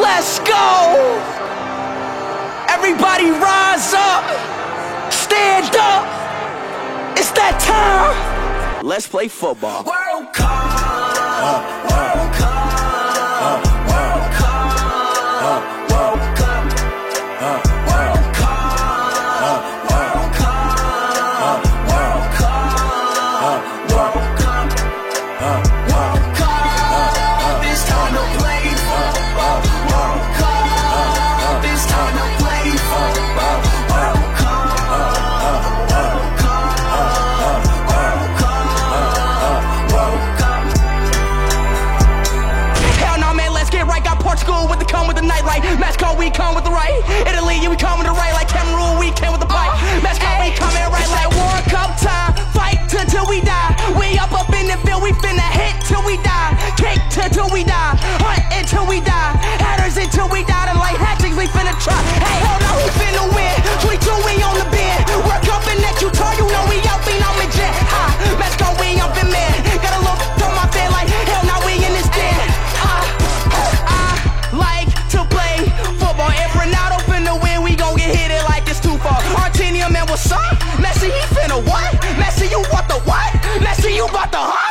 Let's go! Everybody rise up! Stand up! It's that time! Let's play football. World Cup! Uh, with. Mexico, we come with the right. Italy, we come with the right. Like Cameroon, we came with the pipe. Uh, Mexico, we come in right like World Cup time. Fight till, we die. We up up in the field, we finna hit till we die. Kick till, till we die. Hunt until we die. Hatters until we die. And like hatchings, we finna try. the what? Messi, you want the what? Messi, you bought the what?